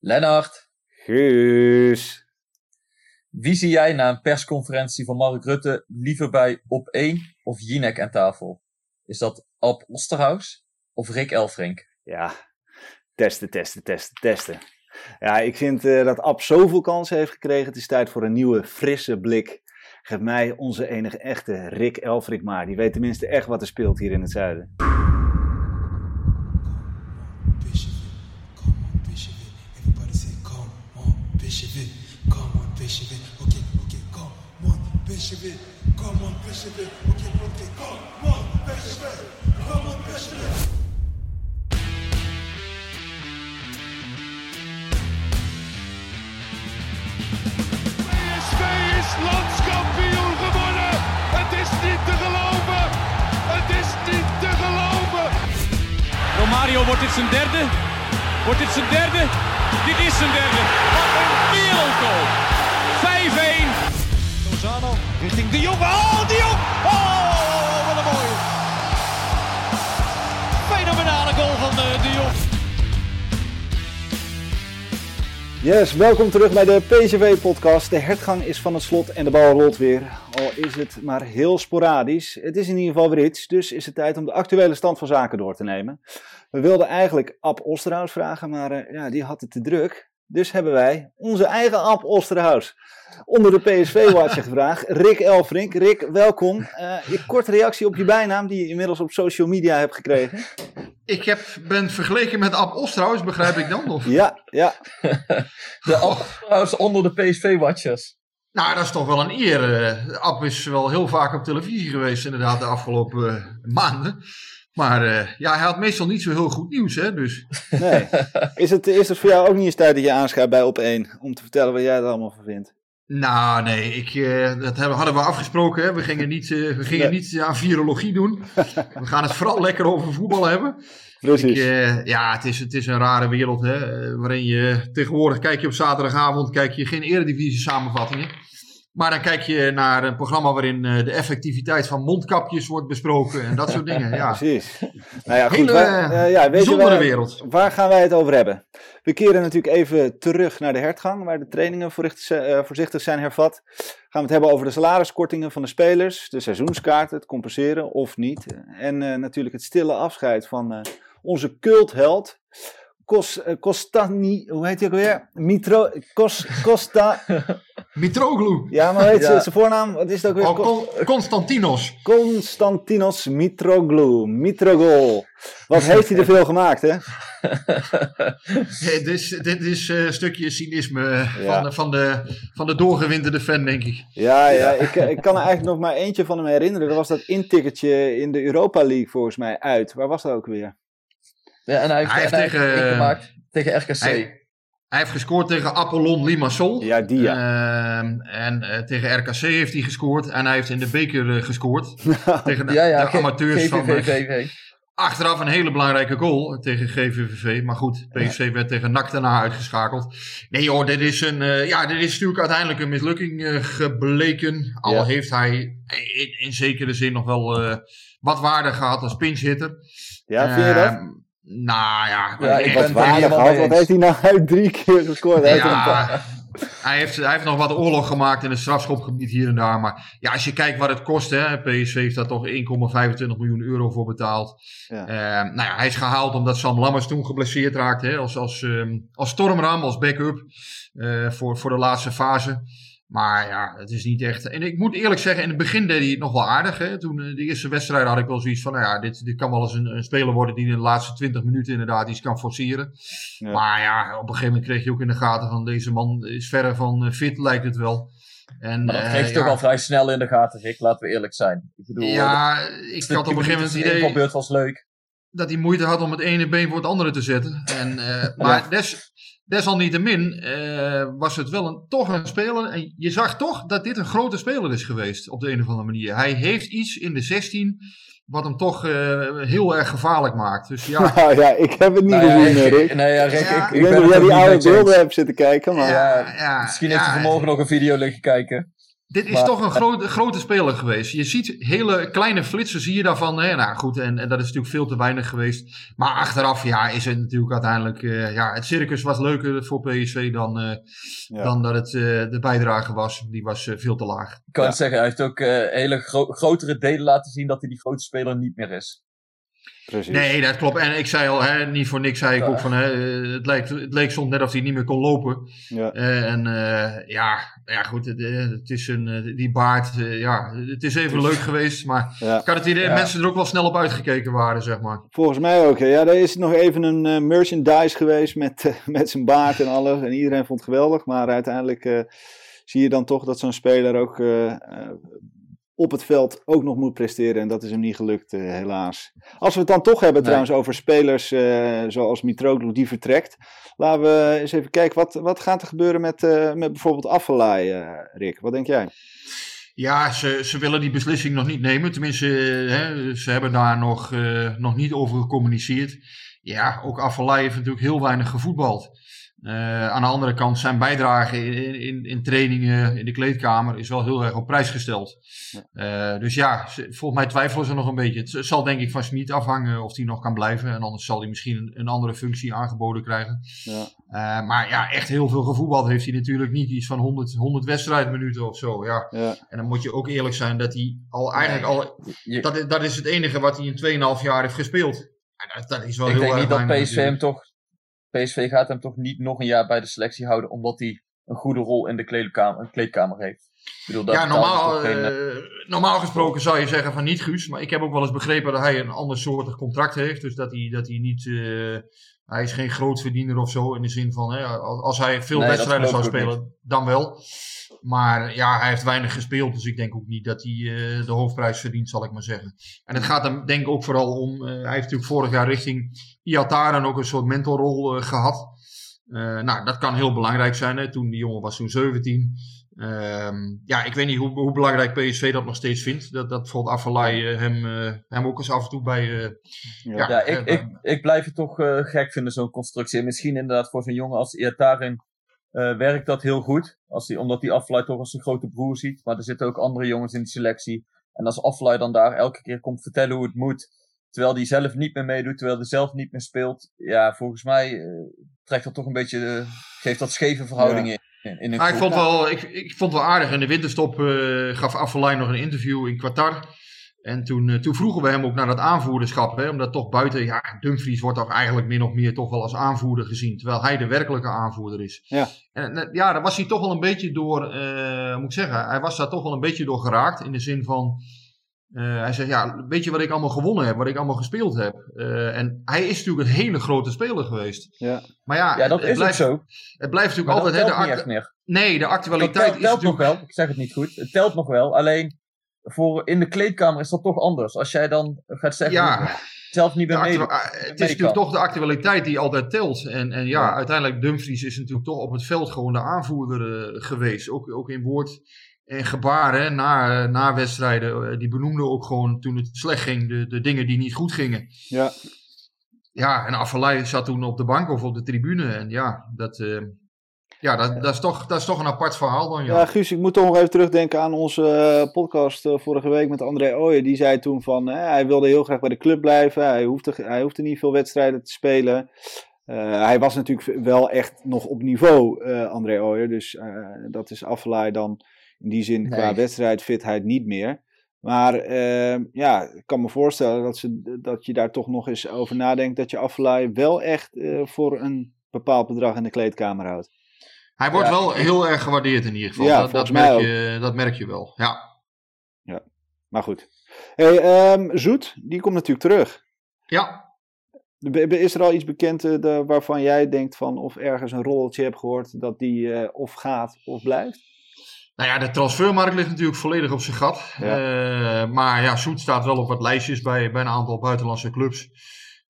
Lennart, Guus. wie zie jij na een persconferentie van Mark Rutte liever bij op 1 of Jinek aan tafel? Is dat Ab Osterhaus of Rick Elfrink? Ja, testen, testen, testen, testen. Ja, ik vind eh, dat Ab zoveel kansen heeft gekregen. Het is tijd voor een nieuwe, frisse blik. Geef mij onze enige echte Rick Elfrink maar. Die weet tenminste echt wat er speelt hier in het zuiden. It, come on, it. Okay, okay, come on, it, come on, it. Okay, okay, come on, it, come on, it. PSV is landskampioen gewonnen. Het is niet te geloven. Het is niet te geloven. Romario, wordt dit zijn derde? Wordt dit zijn derde? Dit is zijn derde. Wat een wereldgoal. 5-1. Lozano richting De Jong. Oh, Yes, welkom terug bij de PCV-podcast. De hertgang is van het slot en de bal rolt weer. Al is het maar heel sporadisch. Het is in ieder geval weer iets, dus is het tijd om de actuele stand van zaken door te nemen. We wilden eigenlijk Ab Osterhaus vragen, maar eh, ja, die had het te druk. Dus hebben wij onze eigen Ab Osterhaus onder de PSV-watcher gevraagd. Rick Elfrink. Rick, welkom. Eh je korte reactie op je bijnaam die je inmiddels op social media hebt gekregen. Ik heb, ben vergeleken met Ab Osterhaus, begrijp ik dan? Of? Ja, ja. De Ab Osterhaus onder de PSV-watchers. Nou, dat is toch wel een eer. eh. Ab is wel heel vaak op televisie geweest, inderdaad, de afgelopen eh, maanden. Maar eh, ja, hij had meestal niet zo heel goed nieuws, hè? Dus Nee. Is het, is het voor jou ook niet eens tijd dat je aanschuift bij op 1 om te vertellen wat jij er allemaal van vindt? Nou, nee, ik, eh, dat hebben, hadden we afgesproken. Hè? We gingen, niet, eh, we gingen Nee. niet aan virologie doen. We gaan het vooral lekker over voetbal hebben. Precies. Ik, ja, het is, het is een rare wereld, hè? waarin je tegenwoordig kijk je op zaterdagavond kijk je geen eredivisie samenvattingen. Maar dan kijk je naar een programma waarin eh, de effectiviteit van mondkapjes wordt besproken en dat soort dingen. Ja. Precies. Nou ja, goed. Hele, wij- eh, ja, weet je bijzondere waar, wereld. Waar gaan wij het over hebben? We keren natuurlijk even terug naar de hertgang, waar de trainingen voorzichtig, eh, zijn hervat. Gaan we het hebben over de salariskortingen van de spelers, de seizoenskaarten, het compenseren of niet. En eh, natuurlijk het stille afscheid van eh, onze cultheld. Kos, eh, Kostani, hoe heet hij ook weer? Mitro, Kos, Costa, Mitroglou. ja, maar hoe heet Ja. ze- zijn voornaam? Wat is het ook weer? Oh, Kos- Con- Constantinos. Constantinos Mitroglou. Mitrogol. Wat heeft hij er veel gemaakt, hè? Ja, dit is, dit is eh, een stukje cynisme eh, Ja. van, de, van, de, van de doorgewinterde fan, denk ik. Ja, ja ik, ik kan er eigenlijk nog maar eentje van hem herinneren. Dat was dat inticketje in de Europa League volgens mij uit. Waar was dat ook weer? Ja, en hij heeft, Hij heeft en hij tegen, eh, gemaakt tegen RKC. Hij, hij heeft gescoord tegen Apollon Limassol. Ja, die ja. Ehm, en eh, tegen RKC heeft hij gescoord. En hij heeft in de beker eh, gescoord. tegen de, ja, ja, de amateurs van... GVVV. Achteraf een hele belangrijke goal tegen GVVV. Maar goed, PSV werd tegen NAC daarna uitgeschakeld. Nee hoor, dit is, een, eh, ja, dit is natuurlijk uiteindelijk een mislukking gebleken. Al Ja. heeft hij in, in zekere zin nog wel eh, wat waarde gehad als pinchhitter. Ja, vind je dat? Nou ja, Ja, ik ben waardig Wat heeft hij nou uit drie keer gescoord? Hij heeft een paar- ja, hij, heeft, hij heeft nog wat oorlog gemaakt in het strafschopgebied hier en daar. Maar ja, als je kijkt wat het kost, hè, PSV heeft daar toch 1,25 miljoen euro voor betaald. Ja. Eh, nou ja, hij is gehaald omdat Sam Lammers toen geblesseerd raakte. Hè, als, als, ehm, als stormram, als backup eh, voor, voor de laatste fase. Maar ja, het is niet echt. En ik moet eerlijk zeggen, in het begin deed hij het nog wel aardig. Hè. Toen eh, de eerste wedstrijd had ik wel zoiets van: nou ja, dit, dit kan wel eens een, een speler worden die in de laatste 20 minuten inderdaad iets kan forceren. Ja. Maar ja, op een gegeven moment kreeg je ook in de gaten van deze man is verre van eh, fit, lijkt het wel. En, Maar dat eh, kreeg je ja, toch al vrij snel in de gaten, Rick. Laten we eerlijk zijn. Ik bedoel, Ja, de ik had op een gegeven moment het idee was leuk. dat hij moeite had om het ene been voor het andere te zetten. En, eh, maar des, desalniettemin eh, was het wel een, toch een speler. En je zag toch dat dit een grote speler is geweest op de een of andere manier. Hij heeft iets in de 16 wat hem toch eh, heel erg gevaarlijk maakt. Dus ja, Nou ja, ik heb het niet Nou ja, gezien, Rick, Rick. Nee, ja, Rick, Ja. ik, Ik ik weet ben niet of het jij die oude beelden hebt zitten kijken, maar... Ja, ja, Misschien ja, heeft hij vanmorgen nog een video liggen kijken. Dit is Maar- toch een grote, grote speler geweest. Je ziet hele kleine flitsen, zie je daarvan. Hè? Nou goed, en, en dat is natuurlijk veel te weinig geweest. Maar achteraf ja, is het natuurlijk uiteindelijk... eh, ja, het circus was leuker voor PSV dan, eh, Ja. dan dat het eh, de bijdrage was. Die was veel te laag. Ik kan Ja. het zeggen, hij heeft ook eh, hele gro- grotere delen laten zien dat hij die grote speler niet meer is. Precies. Nee, dat klopt. En ik zei al, hè, niet voor niks zei ik Ja. ook van... Hè, het, leek, het leek soms net of hij niet meer kon lopen. Ja. Eh, en eh, ja, ja, goed, het, eh, het is een, die baard, eh, ja, het is even leuk geweest. Maar Ja. ik had het idee dat Ja. mensen er ook wel snel op uitgekeken waren, zeg maar. Volgens mij ook. hè. Ja, er is nog even een merchandise geweest met, met zijn baard en alles. En iedereen vond het geweldig. Maar uiteindelijk eh, zie je dan toch dat zo'n speler ook op het veld ook nog moet presteren. En dat is hem niet gelukt, eh, helaas. Als we het dan toch hebben Nee. trouwens over spelers eh, zoals Mitroglou die vertrekt. Laten we eens even kijken, wat, wat gaat er gebeuren met, eh, met bijvoorbeeld Affelay, eh, Rick? Wat denk jij? Ja, ze, ze willen die beslissing nog niet nemen. Tenminste, hè, ze hebben daar nog, nog niet over gecommuniceerd. Ja, ook Afvalai heeft natuurlijk heel weinig gevoetbald. Eh, aan de andere kant, zijn bijdrage in, in, in trainingen, in de kleedkamer, is wel heel erg op prijs gesteld. Eh, dus ja, volgens mij twijfelen ze nog een beetje. Het, zal denk ik van Smit afhangen of hij nog kan blijven. En anders zal hij misschien een, een andere functie aangeboden krijgen. Ja. Eh, maar ja, echt heel veel gevoetbald heeft hij natuurlijk niet. Iets van 100, 100 wedstrijdminuten of zo. Ja. Ja, En dan moet je ook eerlijk zijn dat hij al eigenlijk al. Dat, is- dat is het enige wat hij in 2,5 jaar heeft gespeeld. Dat, dat is wel ik heel denk erg niet dat PSV hem toch... PSV gaat hem toch niet nog een jaar bij de selectie houden, omdat hij een goede rol in de kleedkamer, een kleedkamer heeft. Ik bedoel, Ja, normaal, geen, eh, eh, normaal gesproken zou je zeggen van niet Guus. Maar ik heb ook wel eens begrepen dat hij een ander soortig contract heeft. Dus dat hij, dat hij niet. eh, hij is geen grootverdiener of zo. In de zin van hè, als, hij veel Nee, wedstrijden zou spelen, dan wel. Maar ja, hij heeft weinig gespeeld. Dus ik denk ook niet dat hij eh, de hoofdprijs verdient, zal ik maar zeggen. En het gaat hem denk ik ook vooral om. eh, hij heeft natuurlijk vorig jaar richting Iataren ook een soort mentorrol eh, gehad. Eh, nou, dat kan heel belangrijk zijn. Hè. Toen die jongen was toen 17. Ehm, ja, ik weet niet hoe, hoe belangrijk PSV dat nog steeds vindt. Dat, dat bijvoorbeeld Afvalai eh, hem, eh, hem ook eens af en toe bij... eh, ja. Ja, ik, ik, ik blijf het toch eh, gek vinden, zo'n constructie. En misschien inderdaad voor zo'n jongen als Iatarin eh werkt dat heel goed. Als hij, omdat hij Aflaai toch als zijn grote broer ziet. Maar er zitten ook andere jongens in de selectie. En als Aflaai dan daar elke keer komt vertellen hoe het moet. Terwijl hij zelf niet meer meedoet, terwijl hij zelf niet meer speelt. Ja, volgens mij eh, trekt dat toch een beetje, geeft dat scheve verhoudingen in, in Maar ik vond, wel, ik, ik vond wel aardig. In de winterstop eh, gaf Afvalai nog een interview in Qatar. En toen, eh, toen vroegen we hem ook naar dat aanvoerderschap. Hè, omdat toch buiten, ja, Dumfries wordt toch eigenlijk min of meer toch wel als aanvoerder gezien. Terwijl hij de werkelijke aanvoerder is. Ja. En eh, ja, daar was hij toch wel een beetje door, eh, moet ik zeggen, hij was daar toch wel een beetje door geraakt. In de zin van, eh, hij zegt, ja, weet je wat ik allemaal gewonnen heb, wat ik allemaal gespeeld heb. Eh, en hij is natuurlijk een hele grote speler geweest. Ja. Maar ja, ja, dat het, is blijft, ook zo. het blijft natuurlijk Maar altijd, hè, telt de niet meer. Nee, de Dat actualiteit telt, is telt nog wel. Ik zeg het niet goed. Het telt nog wel. Alleen voor in de kleedkamer is dat toch anders. Als jij dan gaat zeggen, Ja, zelf niet meer meedoet. ah, het is mee natuurlijk toch de actualiteit die altijd telt. En, en ja, Ja. uiteindelijk Dumfries is natuurlijk toch op het veld gewoon de aanvoerder eh, geweest. Ook, ook in woord en gebaar hè, na, na wedstrijden. Eh, die benoemde ook gewoon toen het slecht ging de, de dingen die niet goed gingen. Ja. Ja, en Affelay zat toen op de bank of op de tribune. En ja, dat, eh, ja, dat, dat, is toch, dat is toch een apart verhaal dan. Ja. Ja, Guus, ik moet toch nog even terugdenken aan onze eh, podcast vorige week met André Ooyen. Die zei toen van, hè, hij wilde heel graag bij de club blijven. Hij hoefde, hij hoefde niet veel wedstrijden te spelen. Hij was natuurlijk wel echt nog op niveau, eh, André Ooyer. Dus dat is Affelaar dan in die zin qua wedstrijdfitheid niet meer. Maar eh, ja, ik kan me voorstellen dat, ze, dat je daar toch nog eens over nadenkt. Dat je Affelaar wel echt eh, voor een bepaald bedrag in de kleedkamer houdt. Hij wordt Ja, wel heel erg gewaardeerd in ieder geval. Ja, dat, dat, merk je, dat merk je wel. Ja. Maar goed. Hey, ehm, Zoet, die komt natuurlijk terug. ja, Is er al iets bekend eh, de- waarvan jij denkt van of ergens een rolletje hebt gehoord dat die eh, of gaat of blijft? Nou ja, de transfermarkt ligt natuurlijk volledig op zijn gat. Eh, maar ja, Soet staat wel op wat lijstjes bij, bij een aantal buitenlandse clubs.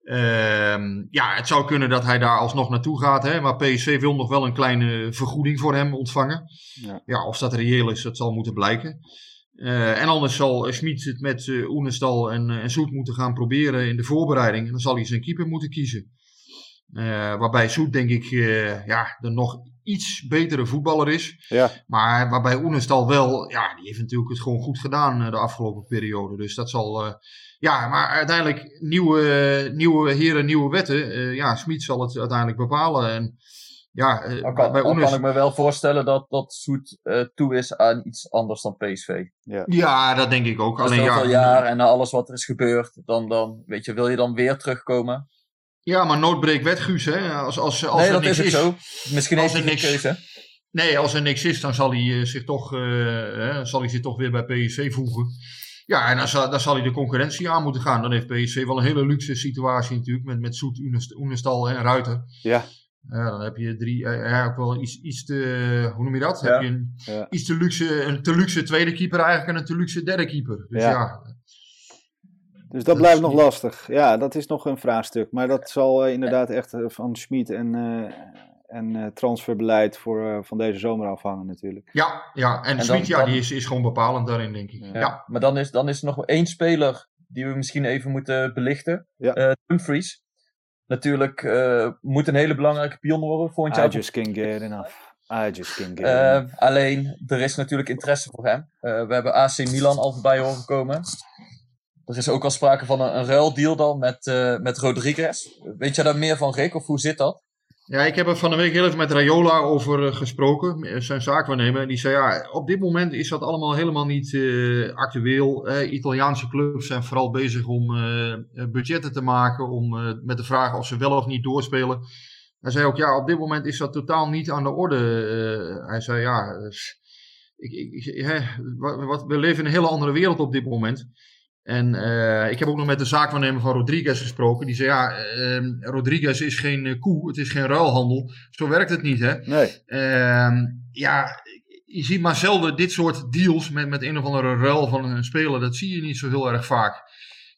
Ehm, ja, het zou kunnen dat hij daar alsnog naartoe gaat. Hè, maar PSV wil nog wel een kleine vergoeding voor hem ontvangen. Ja. Ja, of dat reëel is, dat zal moeten blijken. Eh, en anders zal Schmid het met eh Oenestal en, en Soet moeten gaan proberen in de voorbereiding. En dan zal hij zijn keeper moeten kiezen. Eh, waarbij Soet denk ik eh, ja, de nog iets betere voetballer is. Ja, Maar waarbij Oenestal wel, ja, die heeft natuurlijk het gewoon goed gedaan eh, de afgelopen periode. Dus dat zal, eh, ja, maar uiteindelijk nieuwe, nieuwe heren, nieuwe wetten. Eh, ja, Smit zal het uiteindelijk bepalen. En ja, eh, Dan kan, bij dan Oenes, kan ik me wel voorstellen dat, dat Soet eh, toe is aan iets anders dan PSV. ja, dat denk ik ook. Al Alleen zoveel ja, jaar en na alles wat er is gebeurd, dan, dan weet je, wil je dan weer terugkomen? Ja, maar wet, Guus. Hè? Als, als, als nee, er dat niks is is, zo. Misschien heeft er hij niks- keuze. Nee, als er niks is, dan zal hij, eh, zich, toch, eh, hè, zal hij zich toch weer bij PSV voegen. Ja, en dan zal, dan zal hij de concurrentie aan moeten gaan. Dan heeft PSV wel een hele luxe situatie natuurlijk. Met, met Soet, Oenestal en Ruiter. ja, Ja, dan heb je drie, eh, ja, ook wel iets, iets te, hoe noem je dat? Ja. Heb je een, Ja. iets te luxe, een te luxe tweede keeper eigenlijk en een te luxe derde keeper. Dus Ja. ja, dus dat Dat blijft nog niet- lastig. Ja, dat is nog een vraagstuk. Maar dat zal eh, inderdaad echt eh, van Schmid en, eh, en eh, transferbeleid voor, van deze zomer afhangen natuurlijk. ja, ja. en, dan- Smit, ja, dan- die is, is gewoon bepalend daarin, denk ik. Ja. Ja, Maar dan is, dan is er nog één speler die we misschien even moeten belichten. Ja. Eh, Dumfries. Natuurlijk eh, moet een hele belangrijke pion worden volgend I jaar. just can't get enough. I just can't get Eh, enough. alleen, er is natuurlijk interesse voor hem. Eh, we hebben AC Milan al voorbij horen komen. Er is ook al sprake van een, een ruildeal dan met, eh, met Rodriguez. Weet jij daar meer van, Rick? Of hoe zit dat? Ja, ik heb er van de week heel even met Raiola over eh, gesproken, eh, zijn zaakwaarnemer. En die zei, ja, op dit moment is dat allemaal helemaal niet actueel. Italiaanse clubs zijn vooral bezig om budgetten te maken, om met de vraag of ze wel of niet doorspelen. Hij zei ook, ja, op dit moment is dat totaal niet aan de orde. Hij zei, ja, ik, ik, wat, we leven in een hele andere wereld op dit moment. En eh, ik heb ook nog met de zaakwaarnemer van Rodriguez gesproken. Die zei, ja, eh, Rodriguez is geen eh, koe, het is geen ruilhandel. Zo werkt het niet, hè. Nee, Ehm, ja, je ziet maar zelden dit soort deals met, met een of andere ruil van een speler. Dat zie je niet zo heel erg vaak.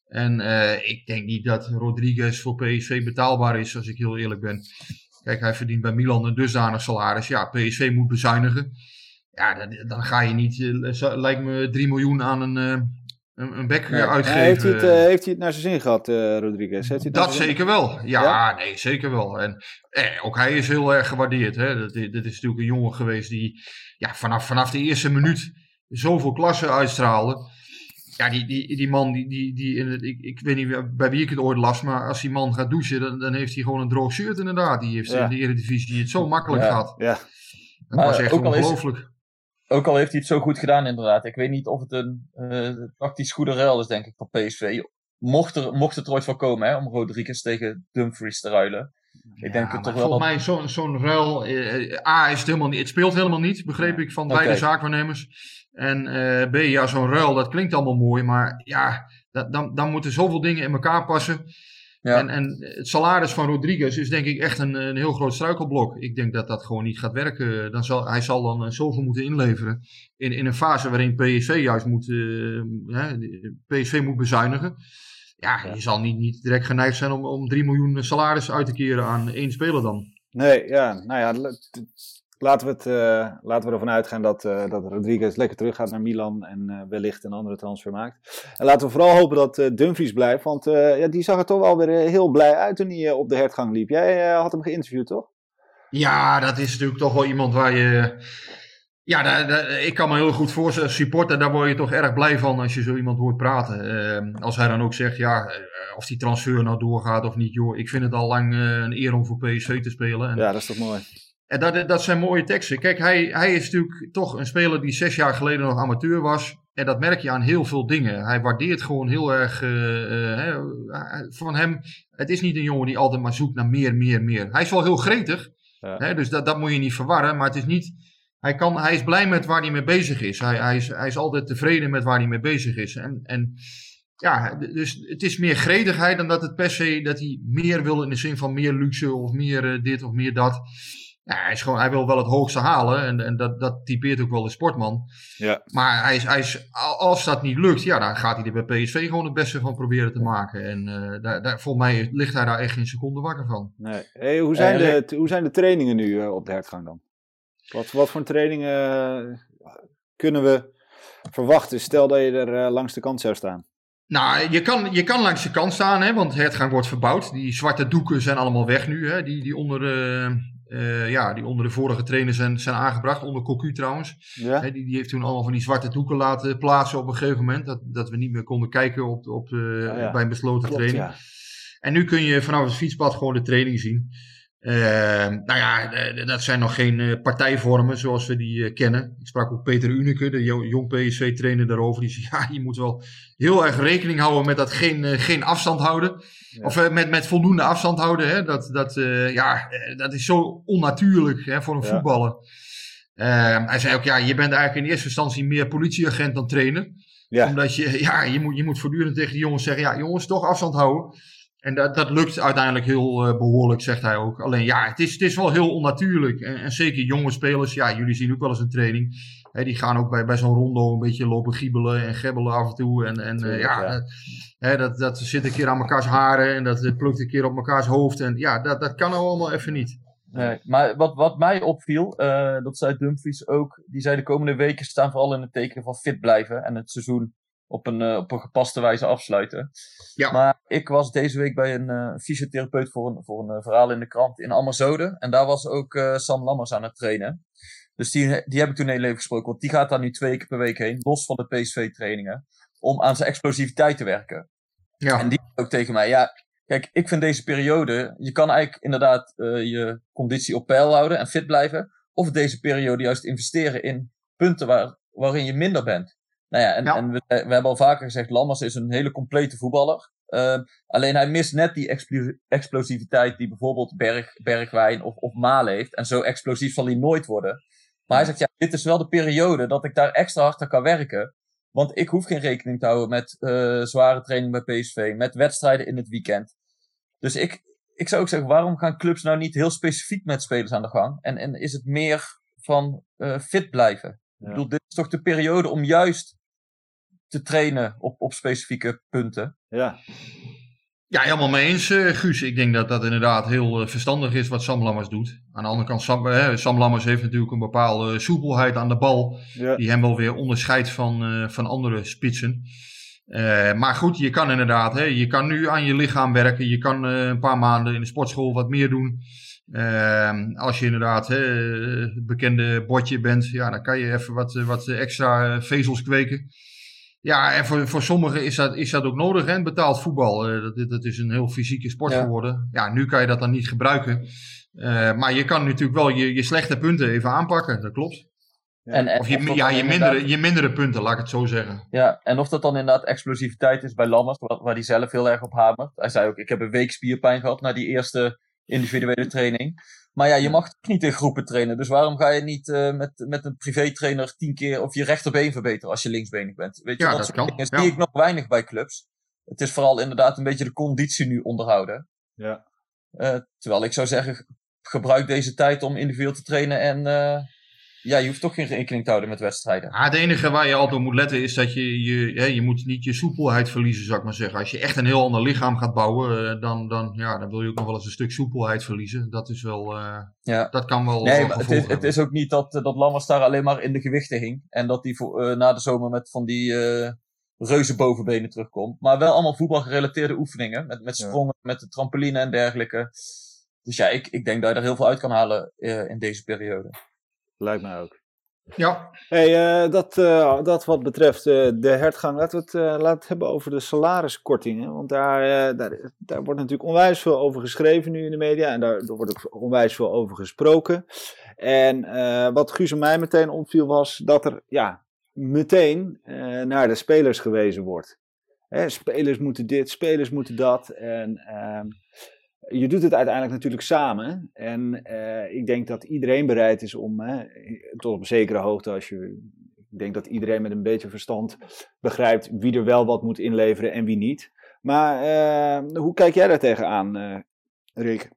En eh, ik denk niet dat Rodriguez voor PSV betaalbaar is, als ik heel eerlijk ben. Kijk, hij verdient bij Milan een dusdanig salaris. Ja, PSV moet bezuinigen. Ja, dan, dan ga je niet, lijkt me 3 miljoen aan een, een, een bek Nee. uitgeven. heeft, hij het, eh, heeft hij het naar zijn zin gehad, eh, Rodriguez? Heeft hij Dat zeker wel. Ja, Ja? nee, zeker wel. En eh, ook hij is heel erg gewaardeerd. Hè. Dat, dat is natuurlijk een jongen geweest die ja, vanaf, vanaf de eerste minuut zoveel klasse uitstraalde. Ja, die, die, die man, die, die, die ik, ik weet niet bij wie ik het ooit las, maar als die man gaat douchen, dan, dan heeft hij gewoon een droog shirt inderdaad. Die heeft Ja. in de Eredivisie het zo makkelijk Ja. gehad. Ja, Dat Maar was echt ook al is- ongelooflijk. Ook al heeft hij het zo goed gedaan, inderdaad. Ik weet niet of het een eh, tactisch goede ruil is, denk ik, voor PSV. Mocht, er, mocht het er ooit van komen, hè, om Rodriguez tegen Dumfries te ruilen. Ik denk het toch wel volgens mij zo'n zo'n ruil. eh, A is het helemaal niet. Het speelt helemaal niet, begreep ik van beide zaakwaarnemers. En eh, B, ja, zo'n ruil, dat klinkt allemaal mooi. Maar ja, dat, dan, dan moeten zoveel dingen in elkaar passen. Ja. En, en het salaris van Rodriguez is denk ik echt een, een heel groot struikelblok. Ik denk dat dat gewoon niet gaat werken. Dan zal, hij zal dan eh, zoveel moeten inleveren. In, in een fase waarin PSV juist moet, eh, hè, PSV moet bezuinigen. Ja, je zal niet, niet direct geneigd zijn om, om 3 miljoen salaris uit te keren aan één speler dan. nee, ja, nou ja, laten we, het, eh, laten we ervan uitgaan dat, eh, dat Rodriguez lekker terug gaat naar Milan en eh, wellicht een andere transfer maakt. En laten we vooral hopen dat Dumfries blijft, want ja, die zag er toch wel weer heel blij uit toen hij op de hertgang liep. Jij had hem geïnterviewd, toch? Ja, dat is natuurlijk toch wel iemand waar je. Ja, daar, daar- ik kan me heel goed voorstellen, supporter, daar word je toch erg blij van als je zo iemand hoort praten. Eh, als hij dan ook zegt, ja, of die transfer nou doorgaat of niet, joh. Ik vind het al lang een eer om voor PSV te spelen. En, Ja, dat is toch mooi. En dat, dat zijn mooie teksten. Kijk, hij, hij is natuurlijk toch een speler die zes jaar geleden nog amateur was. En dat merk je aan heel veel dingen. Hij waardeert gewoon heel erg eh, eh, van hem. Het is niet een jongen die altijd maar zoekt naar meer, meer, meer. Hij is wel heel gretig. Ja. Hè, dus dat, dat moet je niet verwarren. Maar het is niet. Hij, kan, hij is blij met waar hij mee bezig is. Hij, hij, is. hij is altijd tevreden met waar hij mee bezig is. En, en ja, dus het is meer gretigheid dan dat het per se dat hij meer wil in de zin van meer luxe of meer eh, dit of meer dat. Ja, hij, is gewoon, hij wil wel het hoogste halen en, en dat, dat typeert ook wel de sportman. Ja. Maar hij is, hij is, al- als dat niet lukt, ja, dan gaat hij er bij PSV gewoon het beste van proberen te maken. En eh, daar, daar, volgens mij ligt hij daar echt geen seconde wakker van. Nee. Hey, hoe, zijn Eh, de, hoe zijn de trainingen nu eh, op de hertgang dan? Wat, wat voor trainingen kunnen we verwachten? Stel dat je er langs de kant zou staan. Nou, je kan, je kan langs de kant staan, hè, want het gang wordt verbouwd. Die zwarte doeken zijn allemaal weg nu, hè, die, die, onder, eh, eh, ja, die onder de vorige trainer zijn, zijn aangebracht, onder Cocu trouwens. Ja? Die, die heeft toen allemaal van die zwarte doeken laten plaatsen op een gegeven moment. Dat, dat we niet meer konden kijken op, op, eh, ja. bij een besloten Klopt, training. ja. En nu kun je vanaf het fietspad gewoon de training zien. Eh, nou ja, dat zijn nog geen eh, partijvormen zoals we die eh, kennen. Ik sprak ook Peter Uneke, de jo- jong PSV-trainer, daarover. Die zei, ja, je moet wel heel erg rekening houden met dat geen, eh, geen afstand houden. Ja. Of met, met voldoende afstand houden. Hè? Dat, dat, ja, dat is zo onnatuurlijk hè, voor een Ja. voetballer. Eh, hij zei ook, ja, je bent eigenlijk in eerste instantie meer politieagent dan trainer. Ja. Omdat je, ja, je moet, je moet voortdurend tegen die jongens zeggen, ja, jongens, toch afstand houden. En dat, dat lukt uiteindelijk heel eh, behoorlijk, zegt hij ook. Alleen ja, het is, het is wel heel onnatuurlijk. En, en zeker jonge spelers, ja, jullie zien ook wel eens een training. Hè, die gaan ook bij, bij zo'n rondo een beetje lopen giebelen en gebbelen af en toe. En, en eh, ja, ja. dat- hè, dat, dat zit een keer aan mekaars haren en dat plukt een keer op mekaars hoofd. En ja, dat, dat kan nou allemaal even niet. Nee, maar wat, wat mij opviel, eh, dat zei Dumfries ook, die zei de komende weken staan vooral in het teken van fit blijven en het seizoen op een, eh, op een gepaste wijze afsluiten. Ja. Maar ik was deze week bij een eh, fysiotherapeut voor een, voor een eh, verhaal in de krant in Ammerzode en daar was ook Sam Lammers aan het trainen. Dus die, die heb ik toen heel even gesproken, want die gaat daar nu twee keer per week heen, los van de PSV-trainingen, om aan zijn explosiviteit te werken. Ja, En die ook tegen mij, ja, kijk, ik vind deze periode, je kan eigenlijk inderdaad je conditie op peil houden en fit blijven. Of deze periode juist investeren in punten waar, waarin je minder bent. Nou ja, en, Ja. en we, we hebben al vaker gezegd, Lammers is een hele complete voetballer. Ehm, alleen hij mist net die explo- explosiviteit die bijvoorbeeld Berg, Bergwijn of, of Malen heeft. En zo explosief zal hij nooit worden. Maar hij zegt, ja, dit is wel de periode dat ik daar extra hard aan kan werken. Want ik hoef geen rekening te houden met eh, zware training bij PSV, met wedstrijden in het weekend. Dus ik, ik zou ook zeggen, waarom gaan clubs nou niet heel specifiek met spelers aan de gang? En, en is het meer van eh, fit blijven? Ik bedoel, dit is toch de periode om juist te trainen op, op specifieke punten? Ja. Ja, helemaal mee eens, eh, Guus. Ik denk dat dat inderdaad heel eh, verstandig is wat Sam Lammers doet. Aan de andere kant, Sam, eh, Sam Lammers heeft natuurlijk een bepaalde soepelheid aan de bal. Ja. Die hem wel weer onderscheidt van, eh, van andere spitsen. Eh, maar goed, je kan inderdaad, hè, je kan nu aan je lichaam werken. Je kan eh, een paar maanden in de sportschool wat meer doen. Eh, als je inderdaad hè, het bekende bordje bent, ja, dan kan je even wat, wat extra vezels kweken. Ja, en voor, voor sommigen is dat, is dat ook nodig, hè? betaald voetbal. Eh, dat, dat is een heel fysieke sport Ja. geworden. Ja, nu kan je dat dan niet gebruiken. Eh, maar je kan natuurlijk wel je, je slechte punten even aanpakken, dat klopt. En, en Of je, ja, je, inderdaad- mindere, je mindere punten, laat ik het zo zeggen. Ja, en of dat dan inderdaad explosiviteit is bij Lammers, waar, waar hij zelf heel erg op hamert. Hij zei ook, ik heb een week spierpijn gehad na die eerste individuele training. Maar ja, je mag toch niet in groepen trainen. Dus waarom ga je niet eh, met, met een privétrainer tien keer of je rechterbeen verbeteren als je linksbenig bent? Weet je, Ja, dat, dat kan, ja. zie ik nog weinig bij clubs. Het is vooral inderdaad een beetje de conditie nu onderhouden. Ja. Eh, terwijl ik zou zeggen, gebruik deze tijd om individueel te trainen en eh, ja, je hoeft toch geen rekening te houden met wedstrijden. Ah, het enige waar je altijd op moet letten is dat je, je, hè, je moet niet je soepelheid verliezen, zou ik maar zeggen. Als je echt een heel ander lichaam gaat bouwen, eh, dan, dan, ja, dan wil je ook nog wel eens een stuk soepelheid verliezen. Dat is wel, eh, Ja. dat kan wel Nee, maar het is, het is ook niet dat, eh, dat Lammers daar alleen maar in de gewichten hing. En dat hij voor, na de zomer met van die eh reuze bovenbenen terugkomt. Maar wel allemaal voetbalgerelateerde oefeningen. Met, met Ja. sprongen, met de trampoline en dergelijke. Dus ja, ik, ik denk dat je er heel veel uit kan halen eh, in deze periode. Lijkt mij ook. Ja, Hey, eh, dat, eh, dat wat betreft eh, de hertgang, laten we het, eh, laten we het hebben over de salariskortingen. Want daar, eh, daar, daar wordt natuurlijk onwijs veel over geschreven nu in de media en daar, daar wordt ook onwijs veel over gesproken. En eh, wat Guus en mij meteen opviel was dat er ja, meteen eh, naar de spelers gewezen wordt. Hè, spelers moeten dit, spelers moeten dat. En ehm, je doet het uiteindelijk natuurlijk samen. En eh, ik denk dat iedereen bereid is om, hè, tot op een zekere hoogte, als je. Ik denk dat iedereen met een beetje verstand begrijpt wie er wel wat moet inleveren en wie niet. Maar eh, hoe kijk jij daar tegenaan, eh Rick?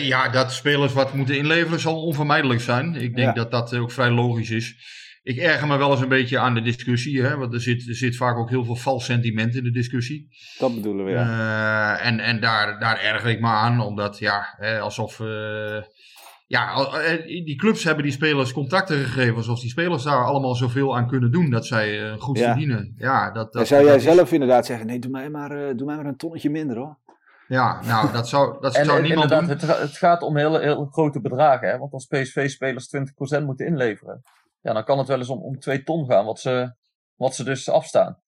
Ja, dat spelers wat moeten inleveren zal onvermijdelijk zijn. Ik denk Ja. dat dat ook vrij logisch is. Ik erger me wel eens een beetje aan de discussie, hè, want er zit, er zit vaak ook heel veel vals sentiment in de discussie. Dat bedoelen we, ja. Eh, en en daar, daar erger ik me aan, omdat ja, hè, alsof, eh, ja, eh, die clubs hebben die spelers contracten gegeven alsof die spelers daar allemaal zoveel aan kunnen doen dat zij goed Ja. verdienen. Ja, dat, zou jij dat is- zelf inderdaad zeggen, nee, doe mij maar, eh, doe mij maar een tonnetje minder hoor. Ja, nou, dat zou, dat En zou niemand doen. het, het gaat om heel, heel grote bedragen. Hè? Want als PSV-spelers 20% moeten inleveren, ja, dan kan het wel eens om, om 2 ton gaan, wat ze, wat ze dus afstaan.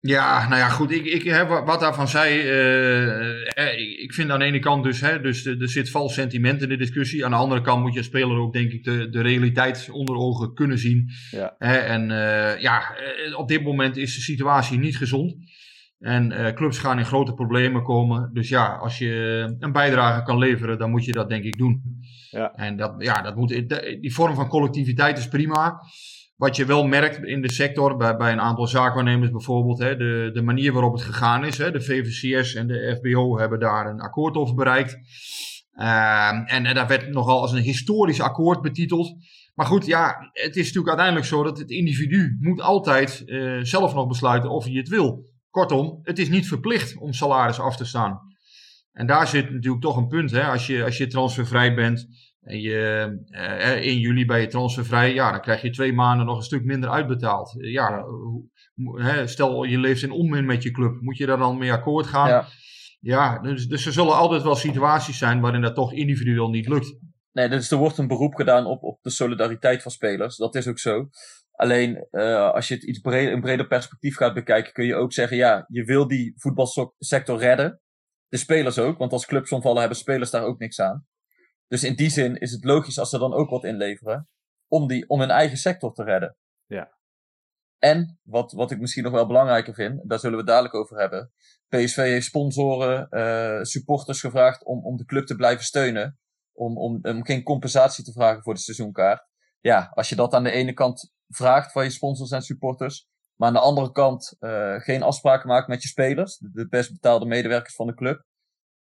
Ja, nou ja, goed. Ik, ik, hè, wat, daarvan zei, eh, eh, ik, vind aan de ene kant dus, hè, dus er zit vals sentiment in de discussie. Aan de andere kant moet je als speler ook, denk ik, de, de realiteit onder ogen kunnen zien. Ja. Hè, en eh, ja, op dit moment is de situatie niet gezond. En eh, clubs gaan in grote problemen komen. Dus ja, als je een bijdrage kan leveren, dan moet je dat denk ik doen. Ja. En dat, ja, dat moet, die vorm van collectiviteit is prima. Wat je wel merkt in de sector, bij, bij een aantal zaakwaarnemers bijvoorbeeld, hè, de, de manier waarop het gegaan is. Hè, de VVCS en de FBO hebben daar een akkoord over bereikt. Ehm, en, en dat werd nogal als een historisch akkoord betiteld. Maar goed, ja, het is natuurlijk uiteindelijk zo dat het individu moet altijd eh, zelf nog besluiten of hij het wil. Kortom, het is niet verplicht om salaris af te staan. En daar zit natuurlijk toch een punt. Hè? Als, je, als je transfervrij bent en je, eh, in juli ben je transfervrij, ja, dan krijg je twee maanden nog een stuk minder uitbetaald. Eh, ja, hoe- hè, stel je leeft in onmin met je club, moet je daar dan mee akkoord gaan? Ja, Ja. dus, dus er zullen altijd wel situaties zijn waarin dat toch individueel niet lukt. Nee, dus er wordt een beroep gedaan op, op de solidariteit van spelers. Dat is ook zo. Alleen, eh, als je het iets breder, een breder perspectief gaat bekijken, kun je ook zeggen, ja, je wil die voetbalsector redden. De spelers ook, want als clubs omvallen hebben spelers daar ook niks aan. Dus in die zin is het logisch als ze dan ook wat inleveren, om, die, om hun eigen sector te redden. Ja. En, wat, wat ik misschien nog wel belangrijker vind, daar zullen we het dadelijk over hebben. PSV heeft sponsoren, eh, supporters gevraagd om, om de club te blijven steunen om, om, om geen compensatie te vragen voor de seizoenkaart. Ja, als je dat aan de ene kant vraagt van je sponsors en supporters, maar aan de andere kant eh, geen afspraken maakt met je spelers, de, best betaalde medewerkers van de club,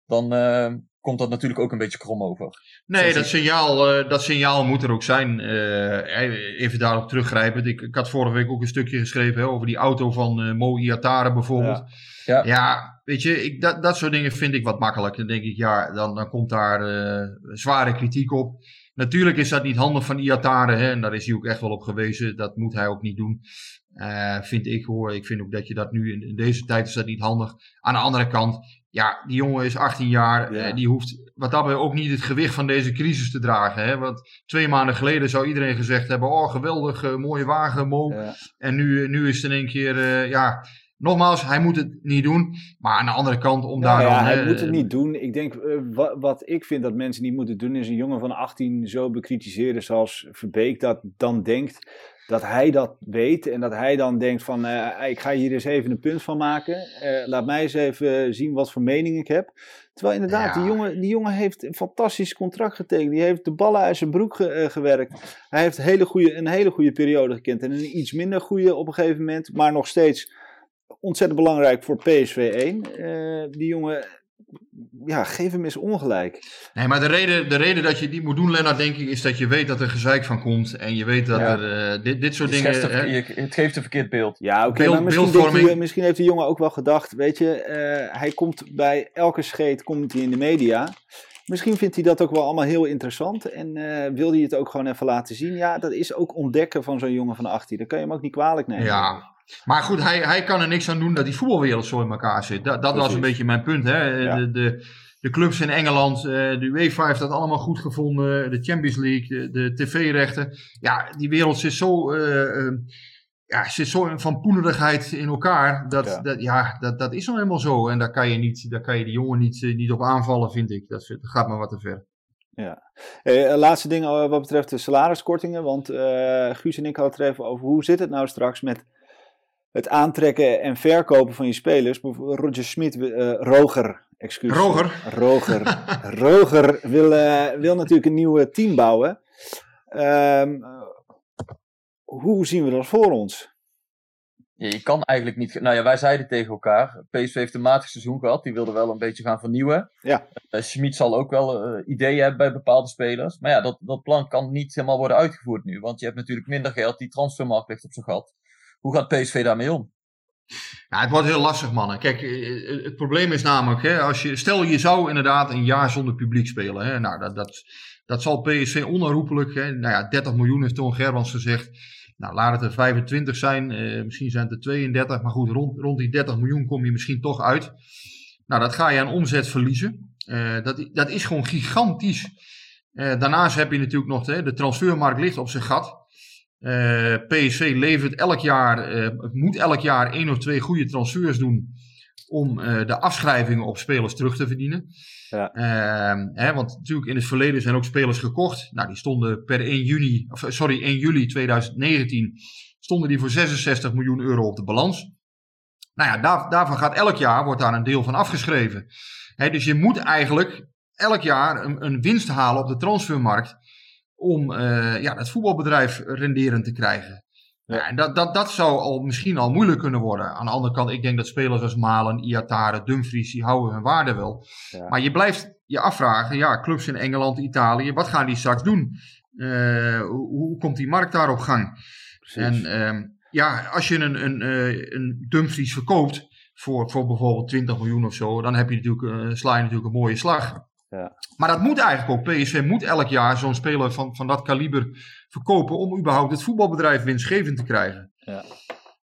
dan eh, komt dat natuurlijk ook een beetje krom over. Nee, dat signaal, eh, dat signaal moet er ook zijn. Even daarop teruggrijpend. Ik, ik had vorige week ook een stukje geschreven hè, over die auto van Mo Iatare bijvoorbeeld. Ja. Ja, weet je, ik, dat, dat soort dingen vind ik wat makkelijk. Dan denk ik, ja, dan, dan komt daar zware kritiek op. Natuurlijk is dat niet handig van Iatare, hè, en daar is hij ook echt wel op gewezen. Dat moet hij ook niet doen. Eh, vind ik hoor. Ik vind ook dat je dat nu in, in deze tijd is dat niet handig. Aan de andere kant, ja, die jongen is 18 jaar. Ja. eh, die hoeft wat dat betreft ook niet het gewicht van deze crisis te dragen. Hè? Want twee maanden geleden zou iedereen gezegd hebben: Oh, geweldig, eh, mooie wagen, Mo. Ja. En nu, nu is het in één keer, ja, nogmaals, hij moet het niet doen. Maar aan de andere kant, om daar Nou ja, dan... hij hè, moet het niet doen. Ik denk, eh, wa- wat ik vind dat mensen niet moeten doen, is een jongen van 18 zo bekritiseren zoals Verbeek dat dan denkt. Dat hij dat weet en dat hij dan denkt van, eh, ik ga hier eens even een punt van maken. Eh, laat mij eens even zien wat voor mening ik heb. Terwijl inderdaad, Ja. die, jongen, die jongen heeft een fantastisch contract getekend. Die heeft de ballen uit zijn broek ge- eh, gewerkt. Hij heeft hele goede, een hele goede periode gekend. En een iets minder goede op een gegeven moment. Maar nog steeds ontzettend belangrijk voor PSV 1. Eh, die jongen, ja, geef hem eens ongelijk. Nee, maar de reden, de reden dat je niet moet doen, Lennart, denk ik, is dat je weet dat er gezeik van komt. En je weet dat Ja. er eh, dit, dit soort Het, dingen... geeft hè, je- het geeft een verkeerd beeld. Ja, oké, misschien, misschien heeft die jongen ook wel gedacht, weet je, eh, hij komt bij elke scheet komt hij in de media. Misschien vindt hij dat ook wel allemaal heel interessant en eh, wil hij het ook gewoon even laten zien. Ja, dat is ook ontdekken van zo'n jongen van 18. Dat kan je hem ook niet kwalijk nemen. Ja, maar goed, hij, hij kan er niks aan doen dat die voetbalwereld zo in elkaar zit. Dat, dat was een beetje mijn punt. Hè? Ja. De, de, de clubs in Engeland, eh, de UEFA heeft dat allemaal goed gevonden. De Champions League, de, de tv-rechten. Ja, die wereld zit zo, eh, eh, ja, zit zo van poenerigheid in elkaar. Dat, Ja. Dat, ja, dat, dat is nou helemaal zo. En daar kan je, niet, daar kan je die jongen niet, eh, niet op aanvallen, vind ik. Dat, dat gaat maar wat te ver. Eh, eh, laatste ding eh, wat betreft de salariskortingen, want eh, Guus en ik hadden het er even over hoe zit het nou straks met het aantrekken en verkopen van je spelers. Roger Smit, eh Roger, excuus. Roger. Roger. Roger wil, eh, wil natuurlijk een nieuw team bouwen. Ehm, eh, hoe zien we dat voor ons? Ja, je kan eigenlijk niet. Nou ja, wij zeiden tegen elkaar. PSV heeft een matig seizoen gehad. Die wilde wel een beetje gaan vernieuwen. Ja. Uh, Schmid zal ook wel ideeën hebben bij bepaalde spelers. Maar ja, dat, dat plan kan niet helemaal worden uitgevoerd nu. Want je hebt natuurlijk minder geld. Die transfermarkt ligt op zijn gat. Hoe gaat PSV daarmee om? Ja, het wordt heel lastig, mannen. Kijk, eh, het probleem is namelijk, hè, als je, stel je zou inderdaad een jaar zonder publiek spelen. Hè, nou, dat, dat, dat zal PSV onherroepelijk, hè, nou ja, 30 miljoen heeft Toon Gerbrands gezegd. Nou, laat het er 25 zijn, eh, misschien zijn het er 32, maar goed, rond, rond die 30 miljoen kom je misschien toch uit. Nou, dat ga je aan omzet verliezen. Eh, dat, dat is gewoon gigantisch. Eh, daarnaast heb je natuurlijk nog, hè, de transfermarkt ligt op zijn gat. Eh, PSV levert elk jaar, eh, het moet elk jaar één of twee goede transfers doen om eh, de afschrijvingen op spelers terug te verdienen. Ja. Ehm, hè, want natuurlijk in het verleden zijn ook spelers gekocht. Nou, die stonden per 1 juni, of, sorry, 1 juli 2019 stonden die voor 66 miljoen euro op de balans. Nou ja, daar, daarvan gaat elk jaar wordt daar een deel van afgeschreven. Hè, dus je moet eigenlijk elk jaar een, een winst halen op de transfermarkt om eh, ja, het voetbalbedrijf renderend te krijgen. Ja. en dat, dat, dat zou al, misschien al moeilijk kunnen worden. Aan de andere kant, ik denk dat spelers als Malen, Iatare, Dumfries, die houden hun waarde wel. Ja. Maar je blijft je afvragen, ja, clubs in Engeland, Italië, wat gaan die straks doen? Eh, hoe, komt die markt daar op gang? Precies. En ehm, ja, als je een, een, eh, een Dumfries verkoopt voor, voor bijvoorbeeld 20 miljoen of zo, dan heb je natuurlijk, eh, sla je natuurlijk een mooie slag. Ja. Maar dat moet eigenlijk ook. PSV moet elk jaar zo'n speler van, van dat kaliber verkopen om überhaupt het voetbalbedrijf winstgevend te krijgen. Ja.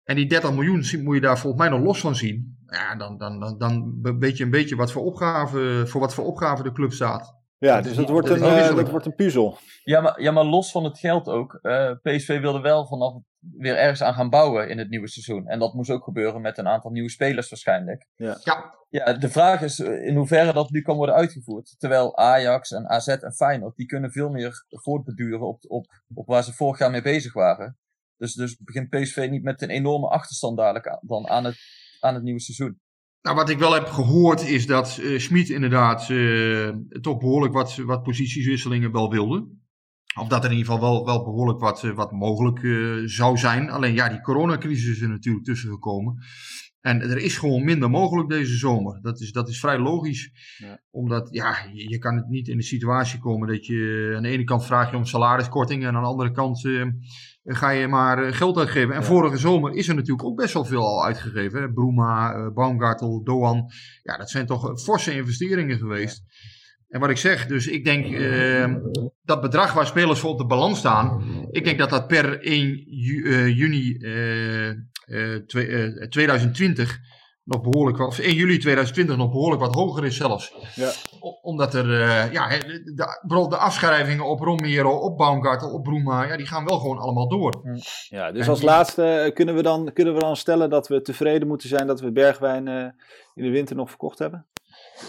En die 30 miljoen moet je daar volgens mij nog los van zien. Ja, dan, dan, dan, dan weet je een beetje wat voor opgave, voor wat voor opgave de club staat. Ja, dus dat wordt dat een, eh, dat wordt een puzzel. Ja maar, ja, maar los van het geld ook. eh, PSV wilde wel vanaf weer ergens aan gaan bouwen in het nieuwe seizoen. En dat moest ook gebeuren met een aantal nieuwe spelers waarschijnlijk. Ja, Ja, de vraag is eh, in hoeverre dat nu kan worden uitgevoerd. Terwijl Ajax en AZ en Feyenoord, die kunnen veel meer voortbeduren op, op, op waar ze vorig jaar mee bezig waren. Dus, dus begint PSV niet met een enorme achterstand dadelijk aan, dan aan het, aan het nieuwe seizoen. Nou, wat ik wel heb gehoord is dat eh Schmid inderdaad eh, toch behoorlijk wat, wat positieswisselingen wel wilde. Of dat er in ieder geval wel, wel behoorlijk wat, eh, wat mogelijk zou zijn. Alleen ja, die coronacrisis is er natuurlijk tussen gekomen. En er is gewoon minder mogelijk deze zomer. Dat is, dat is vrij logisch. Ja. Omdat ja, je, je kan het niet in de situatie komen dat je aan de ene kant vraag je om salariskorting en aan de andere kant ga je maar eh, geld uitgeven. En Ja. vorige zomer is er natuurlijk ook best wel veel al uitgegeven. Hè? Bruma, eh, Baumgartel, Doan. Ja, dat zijn toch eh, forse investeringen geweest. En wat ik zeg, dus ik denk eh, dat bedrag waar spelers voor op de balans staan, ik denk dat dat per 1 ju- eh, juni eh, eh, twee- eh, 2020 nog behoorlijk wat, of 1 juli 2020 nog behoorlijk wat hoger is zelfs. Ja. Omdat er, eh, ja, hè, de, de, bijvoorbeeld de afschrijvingen op Romero, op Baumgartel, op Bruma, ja, die gaan wel gewoon allemaal door. Ja, dus En als die- laatste eh, kunnen we, dan, kunnen we dan stellen dat we tevreden moeten zijn dat we Bergwijn eh, in de winter nog verkocht hebben?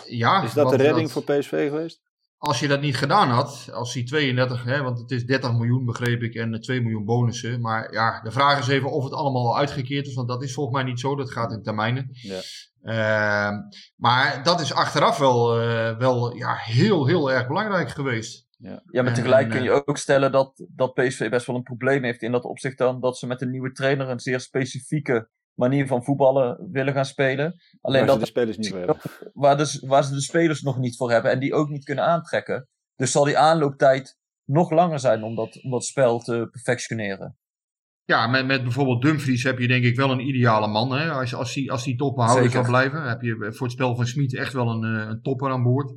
Ja, Is dat de redding voor PSV geweest? Als je dat niet gedaan had, als die 32, hè, want het is 30 miljoen begreep ik en eh, 2 miljoen bonussen. Maar ja, de vraag is even of het allemaal al uitgekeerd is, want dat is volgens mij niet zo. Dat gaat in termijnen. Ja. Ehm, maar dat is achteraf wel, eh, wel ja, heel, heel erg belangrijk geweest. Ja, maar En, tegelijk en, kun je ook stellen dat, dat PSV best wel een probleem heeft in dat opzicht dan dat ze met een nieuwe trainer een zeer specifieke manier van voetballen willen gaan spelen. Alleen Waar ze dat de spelers niet voor hebben. waar, dus, waar ze de spelers nog niet voor hebben en die ook niet kunnen aantrekken. Dus zal die aanlooptijd nog langer zijn om dat, om dat spel te perfectioneren. Ja, met, met bijvoorbeeld Dumfries heb je denk ik wel een ideale man. Hè? Als, als, die, als die top behouden Zeker. kan blijven, heb je voor het spel van Smit echt wel een, eh, een topper aan boord.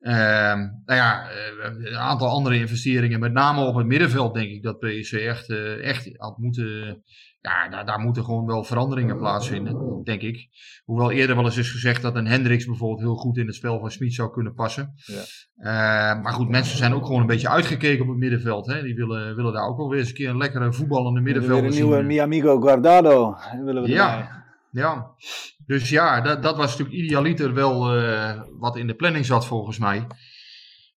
Ehm, nou ja, eh, een aantal andere investeringen, met name op het middenveld, denk ik dat PSV echt, eh, echt had moeten. Ja, daar, daar moeten gewoon wel veranderingen plaatsvinden, denk ik. Hoewel eerder wel eens is gezegd dat een Hendricks bijvoorbeeld heel goed in het spel van Smit zou kunnen passen. Ja. Eh, maar goed, mensen zijn ook gewoon een beetje uitgekeken op het middenveld. Hè? Die willen, willen daar ook wel weer eens een keer een lekkere voetballende middenvelder weer een zien. nieuwe Mi amigo Guardado. willen we erbij. Ja, ja. Dus ja, dat, dat was natuurlijk idealiter wel eh, wat in de planning zat volgens mij.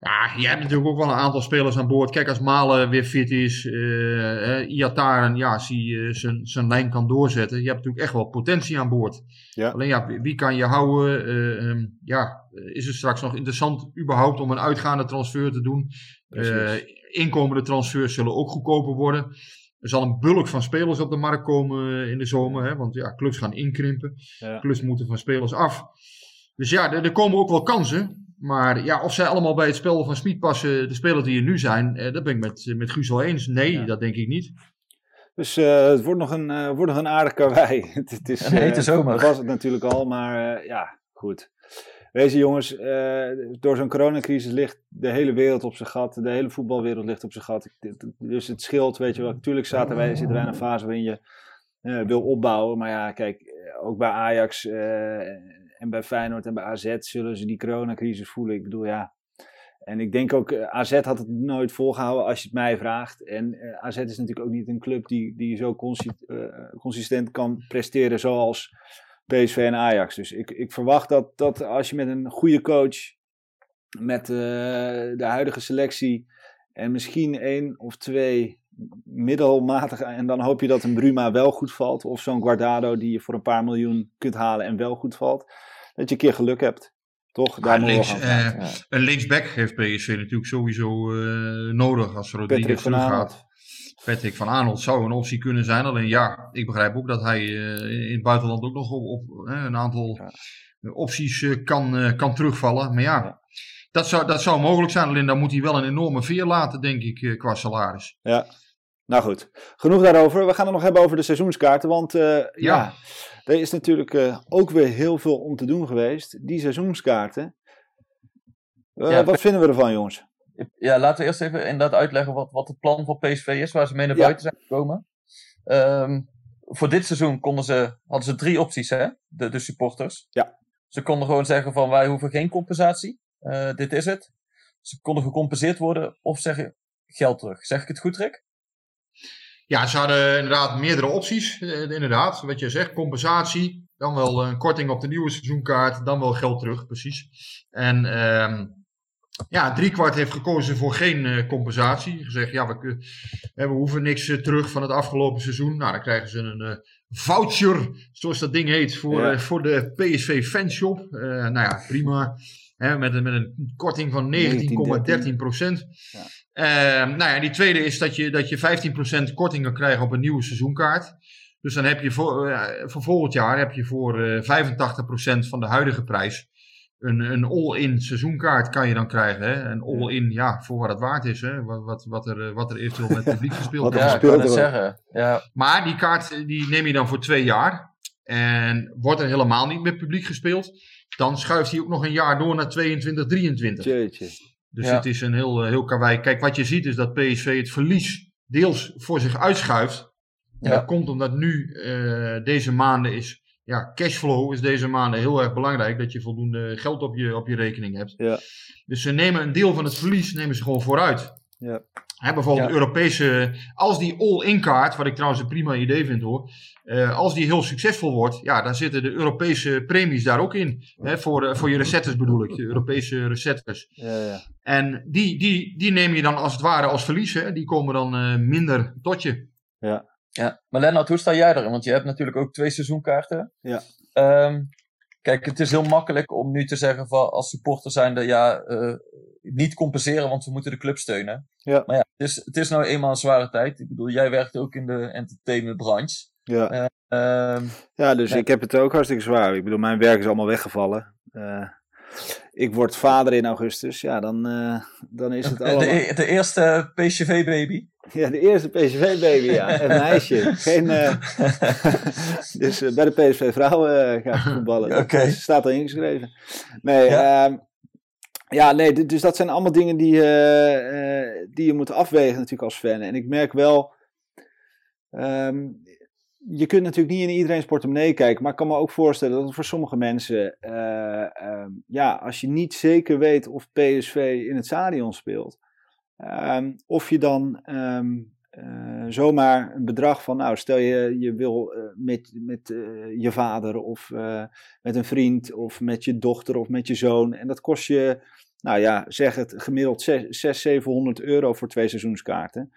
Ja, je hebt natuurlijk ook wel een aantal spelers aan boord. Kijk, als Malen weer fit is, eh, Iataren, ja, hij eh, zijn- zijn lijn kan doorzetten. Je hebt natuurlijk echt wel potentie aan boord. Ja. Alleen ja, wie- kan je houden? Eh, ehm, ja, is het straks nog interessant überhaupt om een uitgaande transfer te doen? Inkomende transfers zullen ook goedkoper worden. Er zal een bulk van spelers op de markt komen eh, in de zomer. Hè? Want ja, clubs gaan inkrimpen. Ja. Clubs moeten van spelers af. Dus ja, er, er komen ook wel kansen. Maar ja, of zij allemaal bij het spel van Smit passen, de spelers die er nu zijn, eh, dat ben ik met, met Guus wel eens. Nee, Ja. dat denk ik niet. Dus eh, het wordt nog een, eh, wordt nog een aardig karwei. het, het is, Een hete eh, zomer. was het natuurlijk al, maar eh, ja, goed. Wees jongens, eh, door zo'n coronacrisis ligt de hele wereld op zijn gat. De hele voetbalwereld ligt op zijn gat. Dus het scheelt, weet je wel. Natuurlijk zaten wij, zitten wij in een fase waarin je eh, wil opbouwen. Maar ja, kijk, eh, ook bij Ajax en bij Feyenoord en bij AZ zullen ze die coronacrisis voelen. Ik bedoel, ja. En ik denk ook, AZ had het nooit volgehouden als je het mij vraagt. En AZ is natuurlijk ook niet een club die, die zo consi- consistent kan presteren zoals PSV en Ajax. Dus ik, ik verwacht dat, dat als je met een goede coach, met eh, de huidige selectie en misschien één of twee middelmatige, en dan hoop je dat een Bruma wel goed valt, of zo'n Guardado die je voor een paar miljoen kunt halen en wel goed valt, dat je een keer geluk hebt. Toch? Daar links, eh, een linksback heeft PSV natuurlijk sowieso eh, nodig als Rodriguez van teruggaat. Patrick van Aanholt zou een optie kunnen zijn. Alleen ja, ik begrijp ook dat hij eh, in het buitenland ook nog op, op eh, een aantal opties eh, kan, kan terugvallen. Maar ja, Ja. Dat, zou, dat zou mogelijk zijn. Alleen dan moet hij wel een enorme veer laten, denk ik, qua salaris. Ja. Nou goed, genoeg daarover. We gaan het nog hebben over de seizoenskaarten. Want eh, ja. er is natuurlijk ook weer heel veel om te doen geweest. Die seizoenskaarten. Ja, wat vinden we ervan, jongens? Ja, laten we eerst even inderdaad uitleggen wat, wat het plan van PSV is, waar ze mee naar Ja. buiten zijn gekomen. Ehm, voor dit seizoen konden ze, hadden ze drie opties, hè? De, de supporters. Ja. Ze konden gewoon zeggen van wij hoeven geen compensatie. Eh, dit is het. Ze konden gecompenseerd worden of zeggen geld terug. Zeg ik het goed, Rick? Ja, ze hadden inderdaad meerdere opties. eh, inderdaad, wat je zegt, compensatie. Dan wel een korting op de nieuwe seizoenkaart. Dan wel geld terug, precies. En ehm ja, driekwart heeft gekozen voor geen eh, compensatie. Gezegd, ja, we, we hoeven niks eh, terug van het afgelopen seizoen. Nou, dan krijgen ze een eh, voucher, zoals dat ding heet, voor, Ja. voor de PSV Fanshop. Nou ja, prima. Hè, met, een, met een korting van 19,13 procent. Ja. Ehm, nou ja, die tweede is dat je, dat je 15% korting kan krijgen op een nieuwe seizoenkaart. Dus dan heb je voor, voor volgend jaar heb je voor eh 85% van de huidige prijs een, een all-in seizoenkaart kan je dan krijgen. Hè? En all-in, ja, voor wat het waard is. Hè? Wat, wat, wat, er, eh, wat er eventueel met het publiek gespeeld wordt. Ja, ik wordt. zeggen. Ja, Maar die kaart eh, die neem je dan voor twee jaar. En wordt er helemaal niet met publiek gespeeld. Dan schuift hij ook nog een jaar door naar 22, 23. Jeetje. Dus Ja. het is een heel, eh, heel karwei. Kijk, wat je ziet is dat PSV het verlies deels voor zich uitschuift. En Ja. dat komt omdat nu eh, deze maanden is, ja, cashflow is deze maanden heel erg belangrijk. Dat je voldoende geld op je, op je rekening hebt. Ja. Dus ze nemen een deel van het verlies nemen ze gewoon vooruit. Ja. Hè, bijvoorbeeld Ja. Europese, als die all-in kaart, wat ik trouwens een prima idee vind hoor. eh, als die heel succesvol wordt, ja, dan zitten de Europese premies daar ook in. Hè, voor, eh, voor je recettes bedoel ik, de Europese recettes. Ja, ja. En die, die, die neem je dan als het ware als verlies. Die komen dan eh, minder tot je. Ja, maar Lennart, hoe sta jij erin? Want je hebt natuurlijk ook twee seizoenkaarten. Ja. Ehm, kijk, het is heel makkelijk om nu te zeggen van als supporter zijnde, ja, eh, niet compenseren, want we moeten de club steunen. Ja. Maar ja, het is, het is nou eenmaal een zware tijd. Ik bedoel, jij werkt ook in de entertainmentbranche. Ja. Ehm, ja, dus Nee. ik heb het ook hartstikke zwaar. Ik bedoel, mijn werk is allemaal weggevallen. Eh, ik word vader in augustus. Ja, dan, eh, dan is het de, allemaal... de, de eerste PSV-baby. Ja, de eerste PSV-baby, ja. Een meisje. Geen, eh, dus eh, bij de PSV-vrouwen uh, gaat voetballen. Oké. Staat al ingeschreven. Nee, Ja. ja. ja, nee, dus dat zijn allemaal dingen die, eh, eh, die je moet afwegen natuurlijk als fan. En ik merk wel... ehm, je kunt natuurlijk niet in iedereen's portemonnee kijken, maar ik kan me ook voorstellen dat het voor sommige mensen, eh, ehm, ja, als je niet zeker weet of PSV in het stadion speelt, ehm, of je dan ehm, eh, zomaar een bedrag van, nou, stel je, je wil eh, met, met eh, je vader of met een vriend of met je dochter of met je zoon, en dat kost je, nou ja, zeg het gemiddeld 600, 700 euro voor twee seizoenskaarten.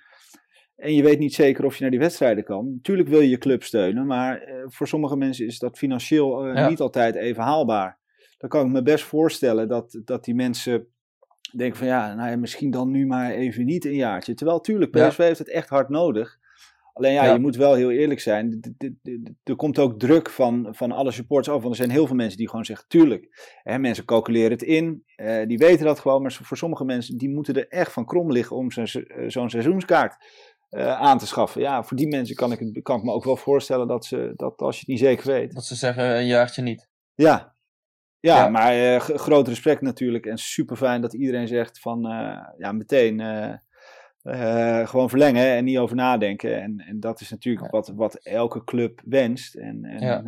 En je weet niet zeker of je naar die wedstrijden kan. Natuurlijk wil je je club steunen, maar voor sommige mensen is dat financieel Ja. niet altijd even haalbaar. Dan kan ik me best voorstellen dat, dat die mensen denken van ja, nou ja, misschien dan nu maar even niet een jaartje. Terwijl tuurlijk, Ja. PSV heeft het echt hard nodig. Alleen ja, Ja. je moet wel heel eerlijk zijn. Er komt ook druk van, van alle supporters af. Want er zijn heel veel mensen die gewoon zeggen, tuurlijk. Hè, mensen calculeren het in, eh, die weten dat gewoon. Maar voor sommige mensen, die moeten er echt van krom liggen om zo'n eh, seizoenskaart eh, aan te schaffen. Ja, voor die mensen kan ik, het, kan ik me ook wel voorstellen dat, ze, dat als je het niet zeker weet. Dat ze zeggen een jaartje niet. Ja, ja, Ja. maar eh, groot respect natuurlijk. En super fijn dat iedereen zegt van eh, ja, meteen eh, gewoon verlengen en niet over nadenken. En, en dat is natuurlijk wat, wat elke club wenst. En, en, Ja.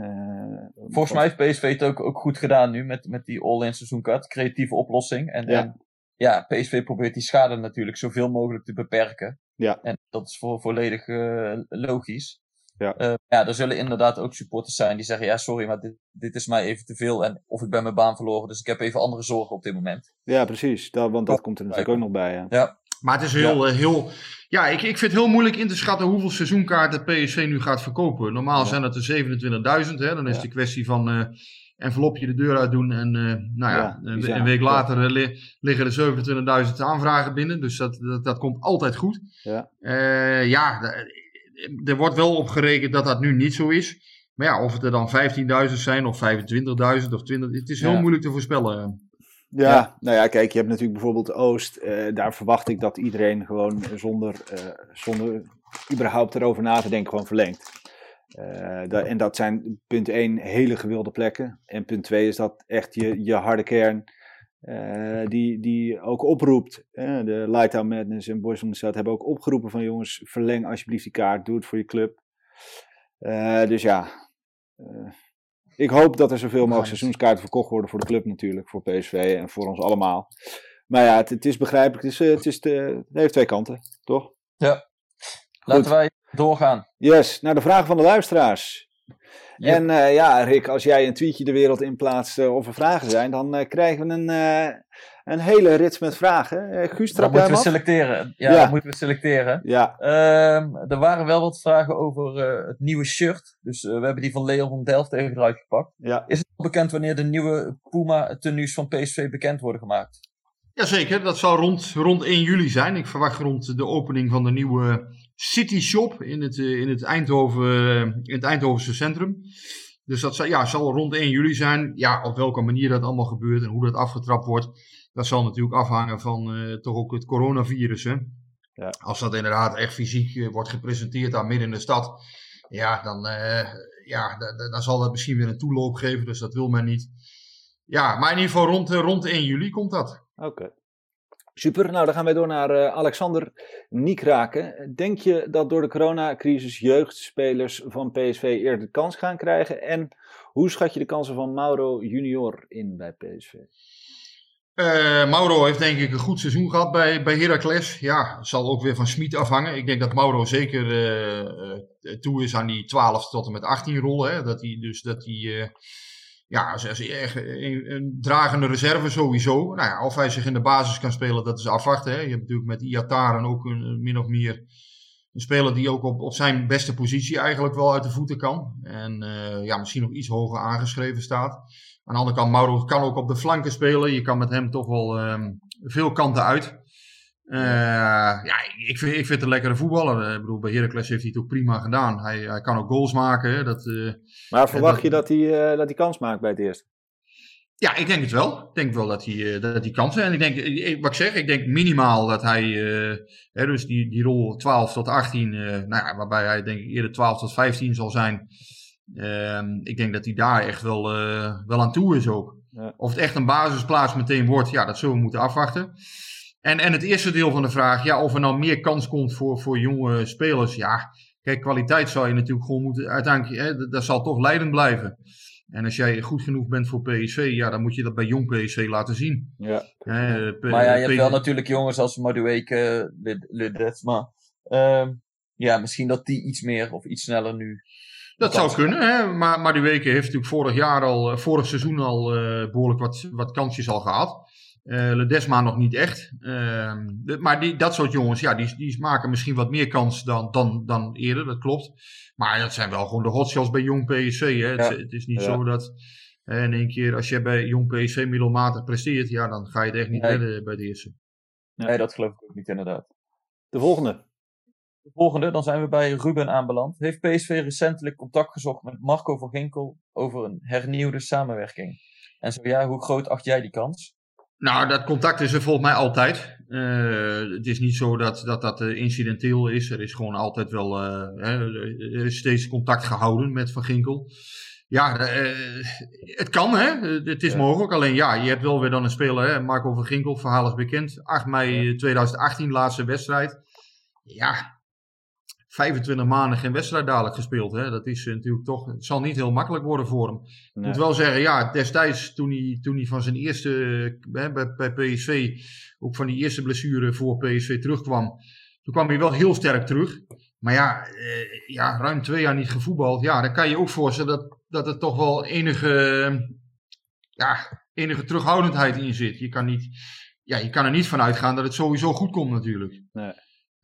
Volgens mij heeft PSV het ook, ook goed gedaan nu met, met die all-in seizoenkaart. Creatieve oplossing. En Ja. ja. ja, PSV probeert die schade natuurlijk zoveel mogelijk te beperken. Ja. En dat is voor, volledig logisch. Ja. Eh, ja, er zullen inderdaad ook supporters zijn die zeggen: Ja, sorry, maar dit, dit is mij even te veel. En of ik ben mijn baan verloren, dus ik heb even andere zorgen op dit moment. Ja, precies. Dat, want dat komt er natuurlijk ook nog bij. Ja. Ja, Maar het is heel, eh, heel ja, ik, ik vind het heel moeilijk in te schatten hoeveel seizoenkaarten PSV nu gaat verkopen. Normaal Ja. zijn het er 27.000, hè? dan is Ja. het een kwestie van eh envelopje de deur uit doen en eh, nou ja, Ja, een, bizar. een week later li- liggen er 27.000 aanvragen binnen, dus dat, dat, dat komt altijd goed. Ja. Eh, ja, er wordt wel op gerekend dat dat nu niet zo is. Maar ja, of het er dan 15.000 zijn of 25.000 of 20, het is heel Ja. moeilijk te voorspellen. Ja, Ja. nou ja, kijk, je hebt natuurlijk bijvoorbeeld Oost. eh, daar verwacht ik dat iedereen gewoon zonder, eh, zonder überhaupt erover na te denken gewoon verlengt. Eh, da- en dat zijn punt 1 hele gewilde plekken. En punt 2 is dat echt je, je harde kern eh, die, die ook oproept. eh, de Lighthouse Madness en Boys on the South hebben ook opgeroepen van jongens, verleng alsjeblieft die kaart, doe het voor je club. Eh, dus ja, eh, ik hoop dat er zoveel mogelijk seizoenskaarten verkocht worden voor de club natuurlijk, voor PSV en voor ons allemaal. Maar ja, het, het is begrijpelijk, het, is, het, is de, het heeft twee kanten, toch? laten wij doorgaan. Yes, naar de vragen van de luisteraars. Yep. En eh, ja, Rick, als jij een tweetje de wereld in plaatst eh, of er vragen zijn, dan eh, krijgen we een, eh, een hele rits met vragen. Eh Guus, Dan trap jij moeten we af? selecteren. Ja, Ja. dan moeten we selecteren. Ja, Ehm, er waren wel wat vragen over eh, het nieuwe shirt. Dus we hebben die van Leon van Delft even eruit gepakt. ja. Is het al bekend wanneer de nieuwe Puma-tenues van PSV bekend worden gemaakt? Jazeker, dat zal rond, rond 1 juli zijn. Ik verwacht rond de opening van de nieuwe City Shop in het, eh, in het, Eindhoven, eh, in het Eindhovense centrum. Dus dat zal, ja, zal rond 1 juli zijn. Ja, op welke manier dat allemaal gebeurt en hoe dat afgetrapt wordt, dat zal natuurlijk afhangen van eh, toch ook het coronavirus. Hè? Ja. Als dat inderdaad echt fysiek wordt gepresenteerd daar midden in de stad, ja, dan, ja, da- da- dan zal dat misschien weer een toeloop geven. Dus dat wil men niet. Ja, maar in ieder geval rond, rond 1 juli komt dat. Oké. Super, nou dan gaan wij door naar eh, Alexander Niekraken. Denk je dat door de coronacrisis jeugdspelers van PSV eerder de kans gaan krijgen? En hoe schat je de kansen van Mauro junior in bij PSV? Eh, Mauro heeft denk ik een goed seizoen gehad bij, bij Heracles. Ja, zal ook weer van Smit afhangen. Ik denk dat Mauro zeker eh, toe is aan die 12 tot en met 18 rollen. Dat hij dus dat hij, ja, als, als echt een, een dragende reserve sowieso. Nou ja, of hij zich in de basis kan spelen, dat is afwachten. Hè. Je hebt natuurlijk met Iataren ook een, een min of meer een speler die ook op, op zijn beste positie eigenlijk wel uit de voeten kan. En eh, ja, misschien nog iets hoger aangeschreven staat. Aan de andere kant, Mauro kan ook op de flanken spelen. Je kan met hem toch wel ehm, veel kanten uit. Eh, ja, ik vind, ik vind het een lekkere voetballer. Eh, Ik bedoel, bij Heracles heeft hij het ook prima gedaan. Hij, hij kan ook goals maken. Dat, eh, Maar verwacht dat- je dat hij, dat hij kans maakt bij het eerste? ja, ik denk het wel. Ik denk wel dat hij, dat hij kan zijn. En ik denk, wat ik zeg, ik denk minimaal dat hij, hè, dus die, die rol 12 tot 18, eh, nou ja, waarbij hij denk ik eerder 12 tot 15 zal zijn. Ehm, ik denk dat hij daar echt wel, wel aan toe is ook. Ja. Of het echt een basisplaats meteen wordt, ja, dat zullen we moeten afwachten. En, en het eerste deel van de vraag, ja, of er nou meer kans komt voor, voor jonge spelers. Ja, kijk, kwaliteit zou je natuurlijk gewoon moeten, uiteindelijk, hè, dat, zal toch leidend blijven. En als jij goed genoeg bent voor PSV, ja, dan moet je dat bij jong PSV laten zien. Ja. Maar ja, je hebt wel natuurlijk jongens als Madueke, Led- Ledesma. Ehm ja, misschien dat die iets meer of iets sneller nu. Dat zou kunnen, hè? maar, maar die weken heeft natuurlijk vorig jaar al, eh, vorig seizoen al eh, behoorlijk wat, wat kansjes al gehad. Eh Ledesma nog niet echt. Ehm, de- maar die, dat soort jongens, ja, die, die maken misschien wat meer kans dan, dan, dan eerder, dat klopt. Maar dat zijn wel gewoon de hotshots bij jong PSV. Hè? Het, Ja. is- het is niet Ja. zo dat eh, in één keer als je bij jong PSV middelmatig presteert, ja, dan ga je het echt niet Nee. redden bij de eerste. Ja. Nee, dat geloof ik ook niet inderdaad. De volgende. De volgende, dan zijn we bij Ruben aanbeland. Heeft PSV recentelijk contact gezocht met Marco van Ginkel over een hernieuwde samenwerking? En zo ja, hoe groot acht jij die kans? Nou, dat contact is er volgens mij altijd. Eh, het is niet zo dat dat, dat eh, incidenteel is. Er is gewoon altijd wel. eh, hè, er is steeds contact gehouden met Van Ginkel. Ja, het kan, hè? Het is Ja. mogelijk. Alleen ja, je hebt wel weer dan een speler, hè? Marco van Ginkel, verhaal is bekend. 8 mei 2018, laatste wedstrijd. Ja, 25 maanden geen wedstrijd dadelijk gespeeld. Hè? Dat is eh, natuurlijk toch. Het zal niet heel makkelijk worden voor hem. Ik Nee. moet wel zeggen, ja, destijds toen hij, toen hij van zijn eerste, eh, hè, bij, bij PSV, ook van die eerste blessure voor PSV terugkwam, toen kwam hij wel heel sterk terug. Maar ja, eh, ja ruim twee jaar niet gevoetbald. Ja, dan kan je ook voorstellen dat, dat er toch wel enige, eh, ja, enige terughoudendheid in zit. Je kan, niet, ja, je kan er niet van uitgaan dat het sowieso goed komt natuurlijk. Nee.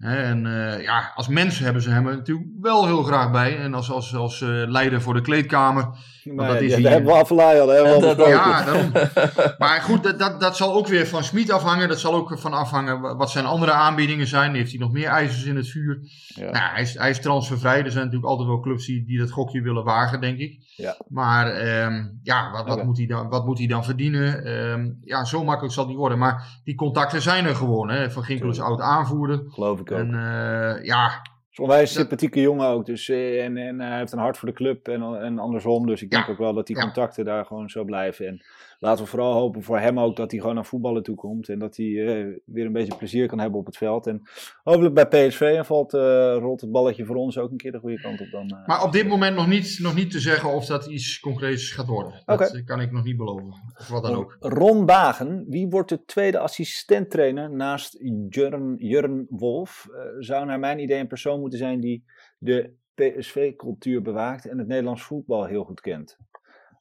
En eh, ja, als mens hebben ze hem er natuurlijk wel heel graag bij. En als, als, als eh, leider voor de kleedkamer. Maar dat is hebben we al, hè? hebben we al. Ja, daarom. Maar goed, dat, dat, dat zal ook weer van Smit afhangen. Dat zal ook van afhangen wa- wat zijn andere aanbiedingen zijn. Heeft hij nog meer ijzers in het vuur? Ja. Nou, hij, is, hij is transfervrij. Er zijn natuurlijk altijd wel clubs die, die dat gokje willen wagen, denk ik. Ja. Maar ehm, ja, wat, wat, moet hij dan, wat moet hij dan verdienen? Ehm, ja, zo makkelijk zal het niet worden. Maar die contacten zijn er gewoon. Hè. Van Ginkel is oud aanvoerder. Geloof ik ook. En eh, ja, Zo'n wijs sympathieke jongen ook. Dus, eh, en, en hij heeft een hart voor de club en, en andersom. Dus ik denk Ja. ook wel dat die contacten daar gewoon zo blijven. En laten we vooral hopen voor hem ook dat hij gewoon naar voetballen toe komt. En dat hij eh, weer een beetje plezier kan hebben op het veld. En hopelijk bij PSV en valt, eh, rolt het balletje voor ons ook een keer de goede kant op. Dan, eh. maar op dit moment nog niet, nog niet te zeggen of dat iets concreets gaat worden. Dat kan ik nog niet beloven. Of wat dan ook. Ron Bagen, wie wordt de tweede assistenttrainer naast Jurn, Jurn Wolf? Zou naar mijn idee een persoon moeten zijn die de PSV-cultuur bewaakt en het Nederlands voetbal heel goed kent.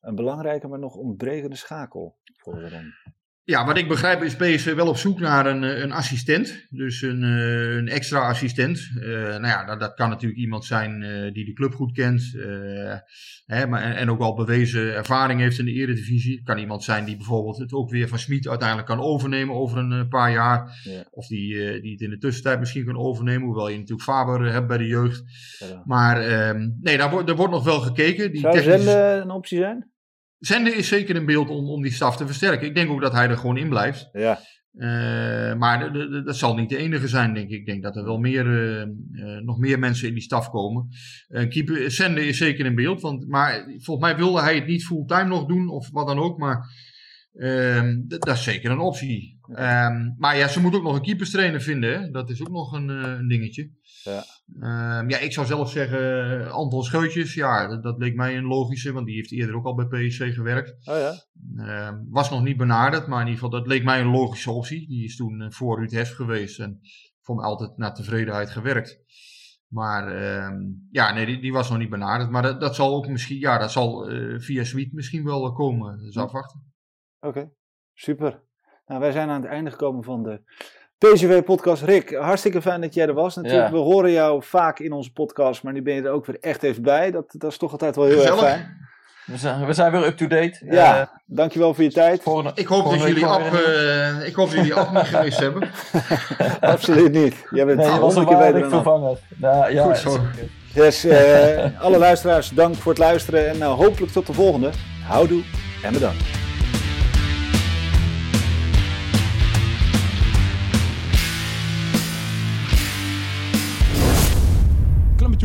Een belangrijke, maar nog ontbrekende schakel, Ron. Ja, wat ik begrijp is PSV wel op zoek naar een, eh, een assistent. Dus een, eh, een extra assistent. Eh, nou ja, dat, dat kan natuurlijk iemand zijn die de club goed kent. hè, maar, en, en ook al bewezen ervaring heeft in de eredivisie. Het kan iemand zijn die bijvoorbeeld het ook weer van Smit uiteindelijk kan overnemen over een paar jaar. Ja. Of die, die het in de tussentijd misschien kan overnemen. Hoewel je natuurlijk Faber hebt bij de jeugd. Ja. Maar ehm, nee, daar wordt, er wordt nog wel gekeken. Die Zou technische- een optie zijn? Zende is zeker in beeld om, om die staf te versterken. Ik denk ook dat hij er gewoon in blijft. Ja, Eh, maar dat zal niet de enige zijn, denk ik. Ik denk dat er wel meer, eh, eh, nog meer mensen in die staf komen. Keeper Sende is zeker in beeld. Want, maar volgens mij wilde hij het niet fulltime nog doen of wat dan ook. Maar ehm, dat is zeker een optie. Ehm, maar ja, ze moeten ook nog een keeperstrainer vinden. Hè? Dat is ook nog een, eh, een dingetje. Ja. Ehm, ja, ik zou zelf zeggen eh, Anton Scheutjes. Ja, dat, dat leek mij een logische. Want die heeft eerder ook al bij PSV gewerkt. oh ja. Ehm, was nog niet benaderd, maar in ieder geval, dat leek mij een logische optie. Die is toen eh, voor Ruud Hef geweest en voor mij altijd naar tevredenheid gewerkt. Maar ja, nee, die, die was nog niet benaderd. Maar dat, dat zal ook misschien, ja, dat zal via Suite misschien wel komen. Dus afwachten. Oké, super. Nou, wij zijn aan het einde gekomen van de PCV-podcast. Rick, hartstikke fijn dat jij er was. Natuurlijk, Ja. we horen jou vaak in onze podcast, maar nu ben je er ook weer echt even bij. Dat, dat is toch altijd wel heel erg fijn. We zijn, we zijn weer up-to-date. Ja, Eh, dankjewel voor je tijd. volgende- Ik hoop, dat jullie een- eh, ik hoop dat jullie af niet geweest hebben. Absoluut niet. Jij bent Nee, je honderd een keer beter dan af. vervanger. Nou, ja, Goed zo. Dus eh, alle luisteraars, dank voor het luisteren en eh, hopelijk tot de volgende. Houdoe en bedankt.